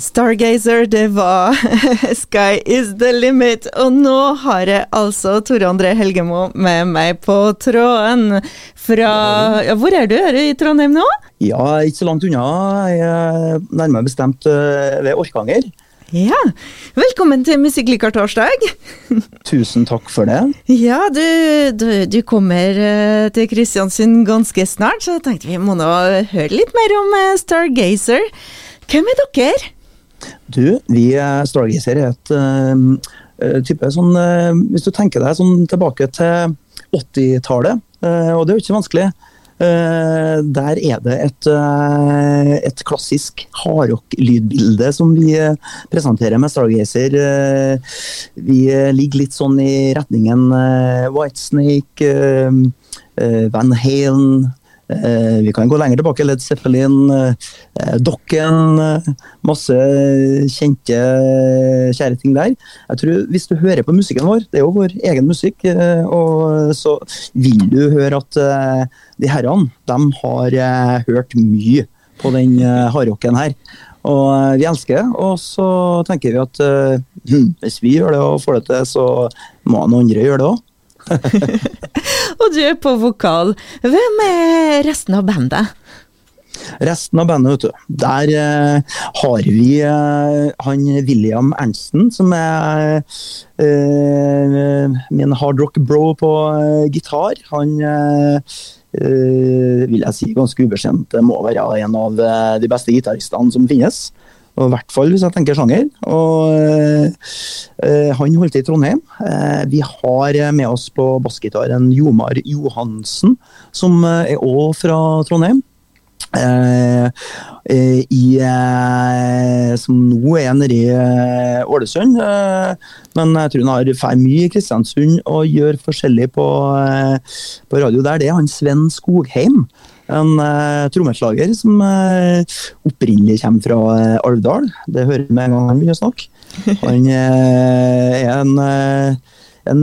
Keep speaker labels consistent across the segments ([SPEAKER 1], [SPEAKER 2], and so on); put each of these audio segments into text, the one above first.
[SPEAKER 1] Stargazer, det var Sky is the limit. Og nå har jeg altså Tore André Helgemo med meg på tråden fra ja, Hvor er du? Er du i Trondheim nå?
[SPEAKER 2] Ja, ikke så langt unna. Jeg er nærmere bestemt eh, ved Orkanger.
[SPEAKER 1] Ja. Velkommen til Musikklikartorsdag.
[SPEAKER 2] Tusen takk for det.
[SPEAKER 1] Ja, du, du, du kommer eh, til Kristiansund ganske snart, så tenkte vi må nå høre litt mer om eh, Stargazer. Hvem er dere?
[SPEAKER 2] Du, vi Stargazer er et uh, type sånn uh, Hvis du tenker deg sånn tilbake til 80-tallet, uh, og det er jo ikke vanskelig. Der er det et, et klassisk hardrock-lydbilde som vi presenterer med Stargazer. Vi ligger litt sånn i retningen Whitesnake, Van Halen, Eh, vi kan gå lenger tilbake. Led Zeppelin, eh, Dokken. Eh, masse kjente, kjære ting der. Jeg tror Hvis du hører på musikken vår, det er jo vår egen musikk, og så vil du høre at de herrene de har hørt mye på den hardrocken her. Og vi elsker det. Og så tenker vi at hm, hvis vi gjør det og får det til, så må noen andre gjøre det òg.
[SPEAKER 1] og du er på vokal. Hvem er resten av bandet?
[SPEAKER 2] Resten av bandet, vet du. Der eh, har vi eh, han William Ernsten, som er eh, min hardrock-bro på gitar. Han vil jeg si ganske ubeskjent må være en av de beste gitaristene som finnes. Og I hvert fall hvis jeg tenker sjanger. Og øh, Han holdt til i Trondheim. Eh, vi har med oss på bassgitaren Jomar Johansen, som er òg fra Trondheim. Eh, i, som nå er nede i Ålesund. men jeg tror han har for mye i Kristiansund og gjør forskjellig på, på radio der. Det er han Sven Skogheim en trommeslager som opprinnelig kommer fra Alvdal. Det hører vi med en gang han begynner å snakke. Han er en, en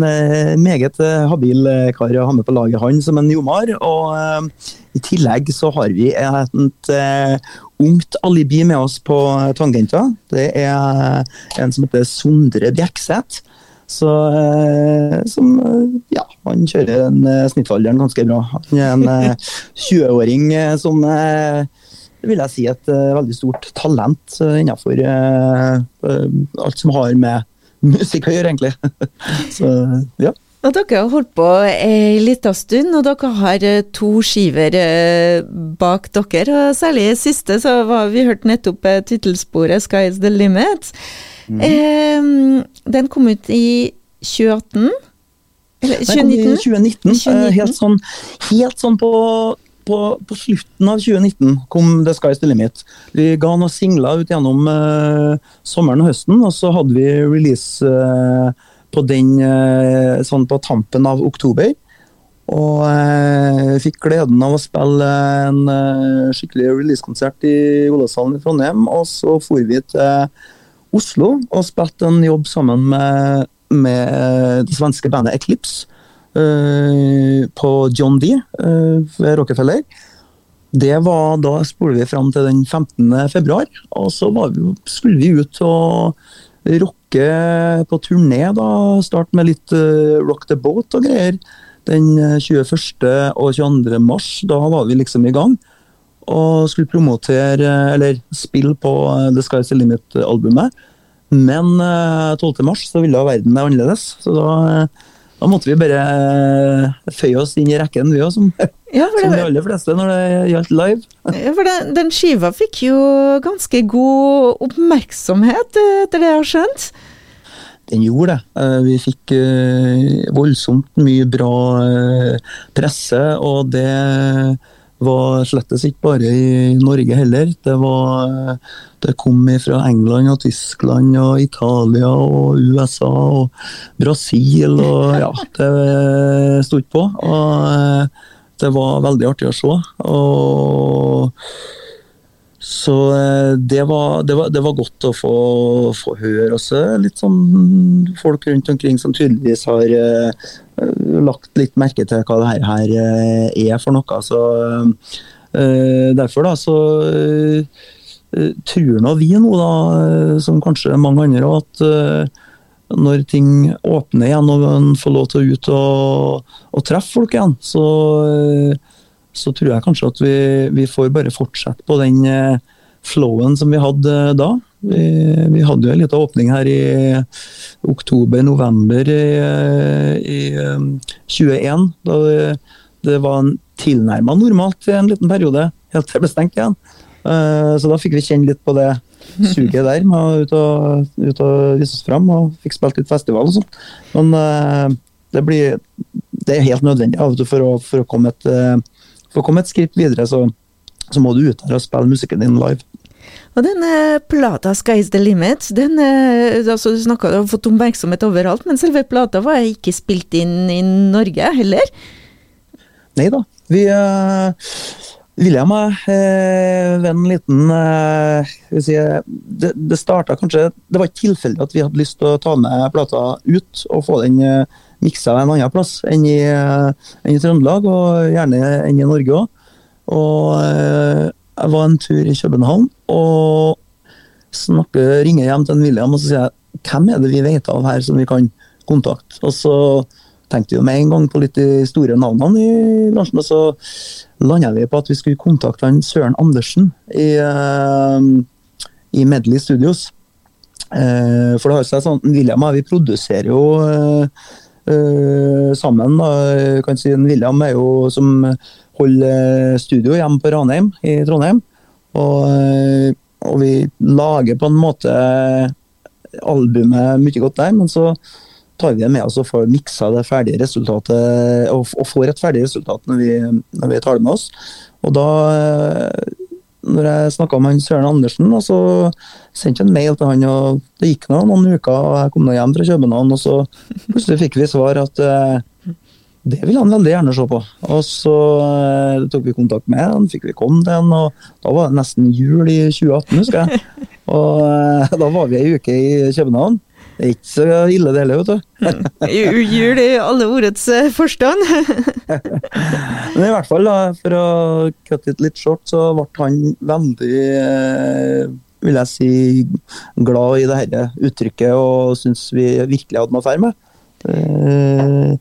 [SPEAKER 2] meget habil kar å ha med på laget, han som en jomar. Og i tillegg så har vi et, ungt alibi med oss på tangenta. Det er en som heter Sondre Bjekseth så, eh, som eh, ja, han kjører eh, snittalderen ganske bra. Han er en 20-åring som vil jeg si et veldig stort talent innenfor alt som har med musikk å gjøre, egentlig. Så ja.
[SPEAKER 1] Og dere har holdt på ei lita stund, og dere har to skiver bak dere. og Særlig i siste så var vi hørt nettopp tittelsporet 'Sky's the Limit'. Mm. den kom ut i 2018?
[SPEAKER 2] Eller 2019? 2019. 2019. Helt, sånn, helt sånn på, på, på, slutten av 2019 kom The Sky's the Limit. Vi ga noen singler ut gjennom uh, sommeren og høsten, og så hadde vi release uh, på den uh, sånn på tampen av oktober. Og jeg fikk gleden av å spille en skikkelig releasekonsert i Olavshallen i Trondheim. Og så for vi til Oslo og spilte en jobb sammen med, med det svenske bandet Eclipse på John D uh, ved Rockefeller. Det var, Da spoler vi fram til den 15. februar, og så vi, skulle vi ut og rocke på turné. da, Starte med litt uh, Rock the Boat og greier. Den 21. og 22. mars, da var vi liksom i gang og skulle promotere, eller spille på The Sky's the Limit-albumet. Men 12. Eh, mars så ville verden være annerledes. Så da, eh, da måtte vi bare eh, føye oss inn i rekken, vi òg, som, ja, som, de aller fleste når det gjaldt live.
[SPEAKER 1] Ja, for den, den, skiva fikk jo ganske god oppmerksomhet, etter det jeg har skjønt?
[SPEAKER 2] Den gjorde det. Vi fikk voldsomt mye bra presse, og det var slettes ikke bare i Norge heller. Det, var, det kom fra England og Tyskland og Italia og USA og Brasil og ja, det sto ikke på. Og det var veldig artig å se. Og så det var, det, var, det var, godt å få, få, høre også. Litt sånn folk rundt omkring som tydeligvis har uh, lagt litt merke til hva det her er for noe. Så, uh, derfor da, så uh, tror nå vi nå, da, som kanskje mange andre, at når ting åpner igjen og en får lov til å ut og, og treffe folk igjen, så, så, tror jeg kanskje at vi, vi, får bare fortsette på den flowen som vi hadde da. Vi, vi hadde jo en liten åpning her i oktober-november i, i 21. Da det, det var tilnærma normalt i en liten periode, helt til det ble stengt igjen. Eh, så da fikk vi kjenne litt på det suget der med å ut og, ut og vise oss fram, og fikk spilt litt festival og sånn. Men eh, det blir det er helt nødvendig for å, for å, komme, et, eh, for å komme et skritt videre, så, så må du ut her og spille musikken din live.
[SPEAKER 1] Og denne plata 'Sky's the Limit', den, altså du snakka om fått oppmerksomhet overalt, men selve plata var ikke spilt inn i Norge heller?
[SPEAKER 2] Nei da. Vi uh, William og jeg ved en liten uh, si, Det, det starta kanskje Det var ikke tilfeldig at vi hadde lyst til å ta med plata ut og få den uh, miksa en annen plass enn i, uh, enn i Trøndelag, og gjerne enn i Norge òg. Og jeg var en tur i København og snakker, ringer hjem til en William og så sier jeg, hvem er det vi vet av her som vi kan kontakte. Og så tenkte vi med en gang på litt de store navnene i bransjen, og så landa vi på at vi skulle kontakte han Søren Andersen i, uh, i Medley Studios. For det har seg sånn, William og jeg vi produserer jo sammen. da, kan si William er jo som holder studio hjemme på Ranheim i Trondheim. Og, og vi lager på en måte albumet mye godt der, men så tar vi det med oss og får miksa det ferdige resultatet, og, og får et ferdig resultat når vi, når vi tar det med oss. Og da når jeg snakka med han Søren Andersen, og så sendte jeg en mail til han, og det gikk nå noen uker, og jeg kom nå hjem fra København, og så plutselig fikk vi svar at uh, det ville han veldig gjerne se på. Og så uh, tok vi kontakt med han, fikk vi komme til han, og da var det nesten jul i 2018, husker jeg. Og uh, da var vi ei uke i København. Det er ikke så ille det heller, vet du.
[SPEAKER 1] Jul i alle ordets eh, forstand.
[SPEAKER 2] Men i hvert fall, da, for å kutte it litt short, så ble han veldig eh, vil jeg si, glad i det dette uttrykket og syns vi virkelig hadde noe å ferde med. Eh,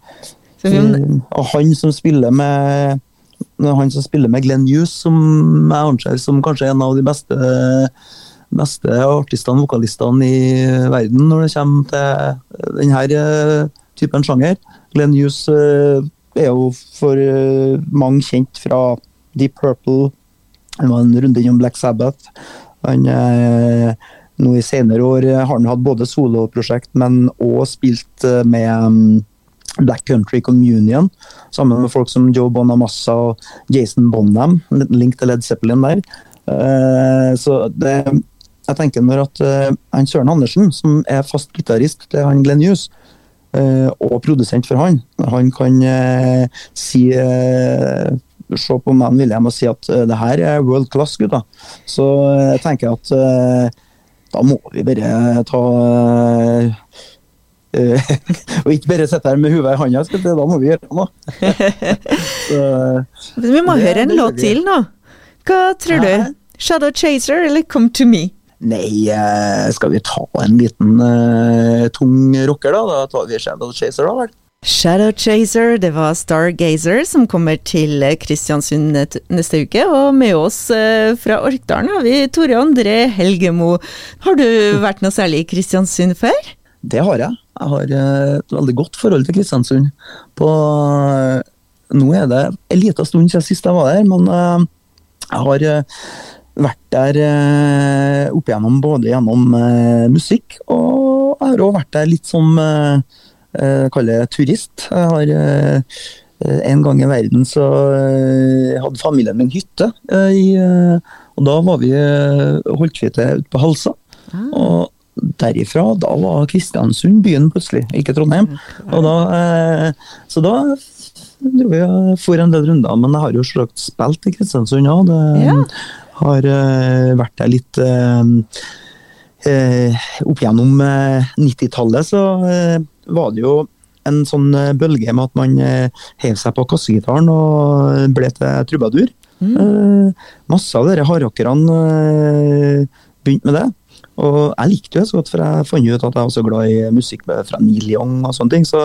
[SPEAKER 2] og han som spiller med han som spiller med Glenn Hughes, som jeg anser som kanskje en av de beste beste artistene, vokalistene i verden når det kommer til denne eh, typen sjanger. Glenn Hughes eh, er jo for eh, mange kjent fra Deep Purple. Han var en runde innom Black Sabbath. Han, nå I senere år har han hatt både soloprosjekt, men òg spilt med mm, Black Country Communion, sammen med folk som Joe Bonamassa og Jason Bonham. En liten link til Led Zeppelin der. Så det, jeg tenker når at uh, han Søren Andersen, som er fast gitarist til han Glenn Hughes, uh, og produsent for han, han kan uh, si se på meg William og si at det her er world class, gutta. Så jeg tenker at da må vi bare ta og ikke bare sitte her med hodet i handa, da må vi gjøre noe.
[SPEAKER 1] vi må høre en låt til nå. Hva tror du? Shadow Chaser eller Come To Me?
[SPEAKER 2] Nei, eh, skal vi ta en liten uh, tung rocker, da? Da tar vi Shadow Chaser, da vel?
[SPEAKER 1] Shadow Chaser, det var Stargazer som kommer til Kristiansund neste uke. Og med oss fra Orkdalen har vi Tore André Helgemo. Har du vært noe særlig i Kristiansund før?
[SPEAKER 2] Det har jeg. Jeg har et veldig godt forhold til Kristiansund. På, nå er det en liten stund siden sist jeg var der, men jeg har vært der eh, opp igjennom både gjennom eh, musikk, og jeg har òg vært der litt som eh, kaller det turist. Jeg har eh, En gang i verden så eh, hadde familien min hytte, i, og da var vi, holdt vi til ute på Halsa. Ah. Og derifra, da var Kristiansund byen plutselig, ikke Trondheim. Og da, så da dro vi for en del runder, men jeg har jo selvsagt spilt i Kristiansund òg. Ja. Har uh, vært der litt uh, uh, Opp gjennom 90-tallet så var det jo en sånn bølge med at man hev seg på kassegitaren og ble til trubadur. Mm. masse av dere hardrockerne begynte med det. Og jeg likte det så godt, for jeg fant ut at jeg var så glad i musikk fra Neil Young og sånne ting. Så,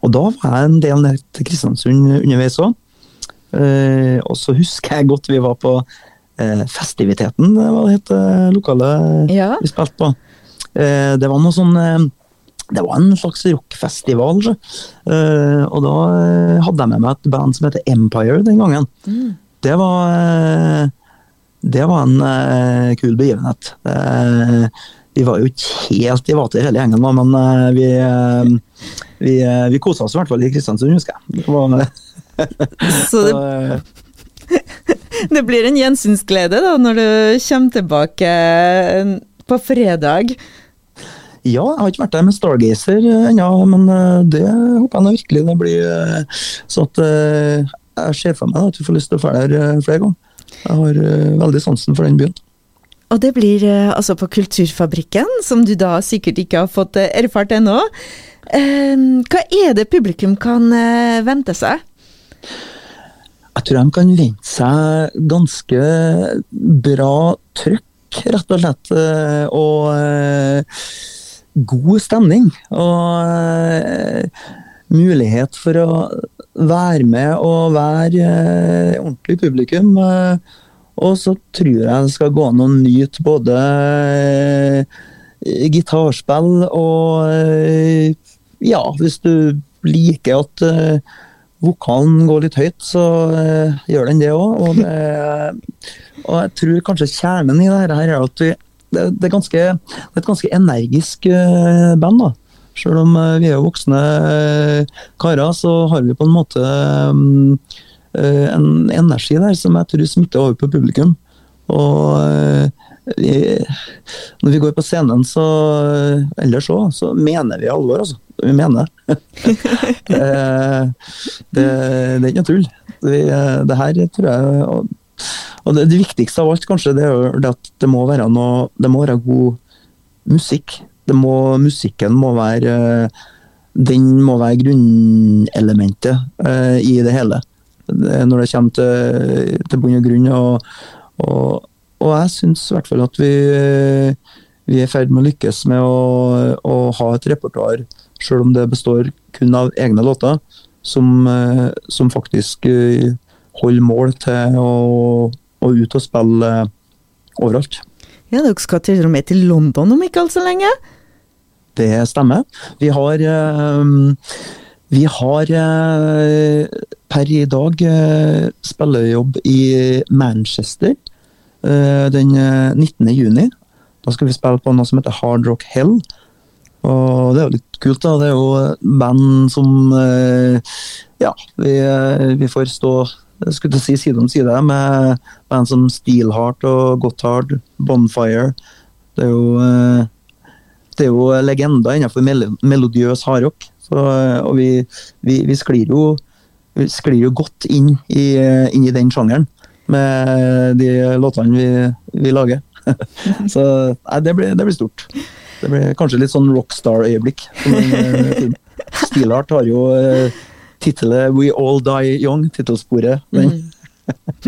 [SPEAKER 2] og da var jeg en del ned til Kristiansund underveis òg. Uh, og så husker jeg godt vi var på eh, Festiviteten, hva det het, lokale ja. vi spilte på. Eh, det var noe sånn det var en slags rockfestival. Og da hadde jeg med meg et band som heter Empire den gangen. Mm. Det var det var en kul begivenhet. vi var jo ikke helt i vater hele gjengen, men vi, vi, vi kosa oss i hvert fall i Kristiansund, husker jeg. Det var,
[SPEAKER 1] Så det, det blir en gjensynsglede da, når du kommer tilbake på fredag?
[SPEAKER 2] Ja, jeg har ikke vært der med Stargazer ennå, men eh, det håper jeg nå virkelig det blir eh, så at eh, jeg ser for meg at vi får lyst til å dra der flere ganger. Jeg har veldig sansen for den byen.
[SPEAKER 1] Og det blir altså på Kulturfabrikken, som du da sikkert ikke har fått erfart ennå. Hva er det publikum kan vente seg?
[SPEAKER 2] Jeg tror de kan vente seg ganske bra trøkk, rett og slett. Og god stemning. Og uh, mulighet for å være med og være ordentlig publikum. Og så tror jeg det skal gå an å nyte både gitarspill og Ja, hvis du liker at vokalen går litt høyt, så gjør den det òg. Og, og, jeg tror kanskje kjernen i det her er at vi det, det, er ganske, det, er et ganske energisk uh, band. da. Selv om uh, vi er voksne uh, karer, så har vi på en måte um, en energi der som jeg tror smitter over på publikum. Og vi, når vi går på scenen, så ellers òg, så mener vi alvor, altså. Vi mener det. det, det, er ikke noe tull. Det, det her tror jeg og det, det, viktigste av alt kanskje, det er det at det må være noe Det må være god musikk. Må, musikken må være Den må være grunnelementet i det hele. Når det kommer til, til bunn og grunn. Og, og, og jeg syns i hvert fall at vi, vi er i ferd med å lykkes med å, å ha et repertoar, selv om det består kun av egne låter, som, uh, som faktisk uh, holder mål til å å ut og spille eh, overalt.
[SPEAKER 1] Ja, Dere skal til og med til London om ikke altfor lenge?
[SPEAKER 2] Det stemmer. Vi har vi har per i dag spillejobb i Manchester den 19. juni. Da skal vi spille på noe som heter Hard Rock Hell. Og det er jo litt kult, da. Det er jo band som Ja, vi, vi får stå skulle si side om side med band som Steelheart og Gotthard, Bonfire. Det er jo, eh, det er jo legender innenfor melodiøs hardrock. Eh, og vi, vi, vi, sklir jo, vi, sklir jo, godt inn i, inn i, den sjangeren med de låtene vi lager. Så nei, det, blir, det blir stort. Det blir kanskje litt sånn rockstar-øyeblikk. Stilart har jo tittelet 'We All Die Young', tittelsporet. Mm.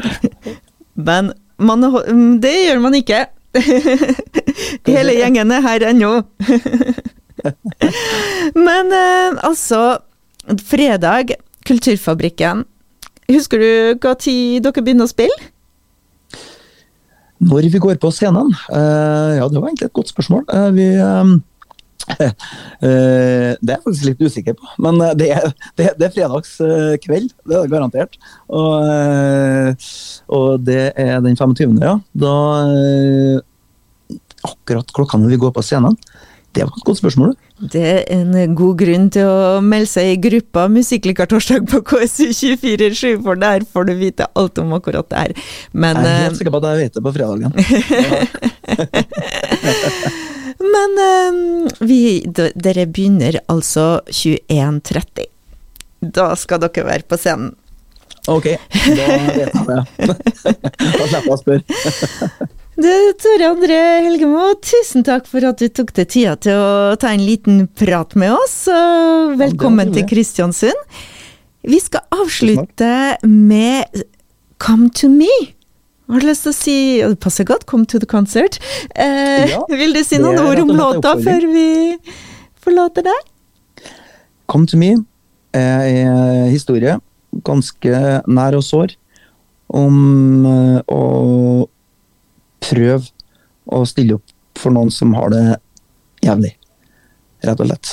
[SPEAKER 1] Men man, mm, det gjør man ikke. Hele gjengen er her ennå. Men uh, altså, fredag, Kulturfabrikken. Husker du hva tid dere begynner å spille?
[SPEAKER 2] Når vi går på scenen? Uh, ja, det var egentlig et godt spørsmål. Uh, vi, Eh, det er jeg faktisk litt usikker på, men eh, det er, det, det er fredagskveld. Det er garantert. Og, og, det er den 25., ja. Da Akkurat klokka når vi går på scenen. Det var et godt spørsmål.
[SPEAKER 1] Det er en god grunn til å melde seg i gruppa Musikklikertorsdag på KSU247, for der får du vite alt om akkurat det her.
[SPEAKER 2] Men, jeg er helt sikker på at jeg vet det på fredagen.
[SPEAKER 1] Men um, vi, dere begynner altså 21.30. Da skal dere være på scenen.
[SPEAKER 2] Ok, da vet jeg det. da slipper jeg å spørre.
[SPEAKER 1] Tore André Helgemo, tusen takk for at du tok deg tida til å ta en liten prat med oss. Velkommen til Kristiansund. Vi skal avslutte med 'Come to Me'. Har du lyst til å si Det passer godt, 'Come to the concert'. Eh,
[SPEAKER 2] Ja,
[SPEAKER 1] vil du si noen ord om låta før vi forlater deg?
[SPEAKER 2] 'Come to Me' er en historie ganske nær og sår om eh, å prøve å stille opp for noen som har det jævlig, rett og slett.